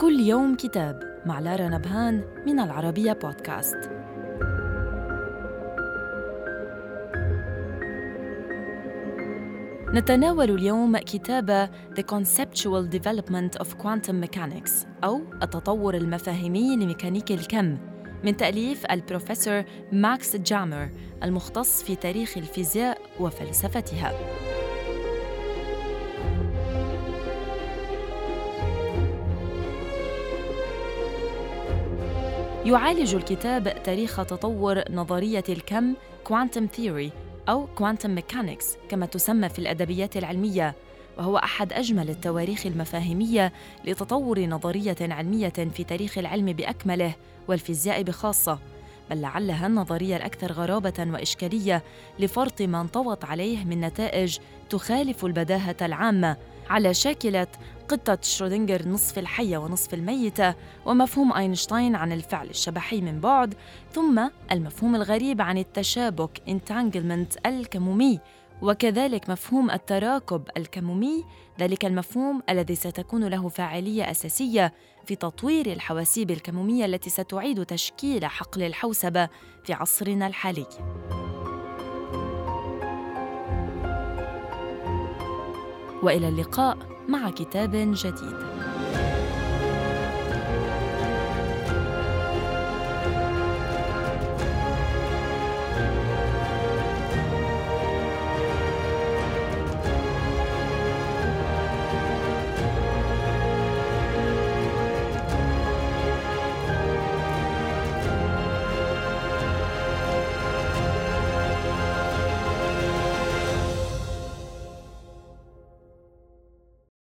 كل يوم كتاب مع لارا نبهان من العربية بودكاست نتناول اليوم كتاب The Conceptual Development of Quantum Mechanics أو التطور المفاهيمي لميكانيك الكم من تأليف البروفيسور ماكس جامر المختص في تاريخ الفيزياء وفلسفتها. يعالج الكتاب تاريخ تطور نظرية الكم quantum theory أو quantum mechanics كما تسمى في الأدبيات العلمية وهو أحد أجمل التواريخ المفاهيمية لتطور نظرية علمية في تاريخ العلم بأكمله والفيزياء بخاصة. بل لعلها النظرية الأكثر غرابة وإشكالية لفرط ما انطوت عليه من نتائج تخالف البداهة العامة على شاكلة قطة شرودنجر نصف الحية ونصف الميتة ومفهوم أينشتاين عن الفعل الشبحي من بعد ثم المفهوم الغريب عن التشابك entanglement الكمومي وكذلك مفهوم التراكب الكمومي ذلك المفهوم الذي ستكون له فاعلية أساسية في تطوير الحواسيب الكمومية التي ستعيد تشكيل حقل الحوسبة في عصرنا الحالي. وإلى اللقاء. مع كتاب جديد.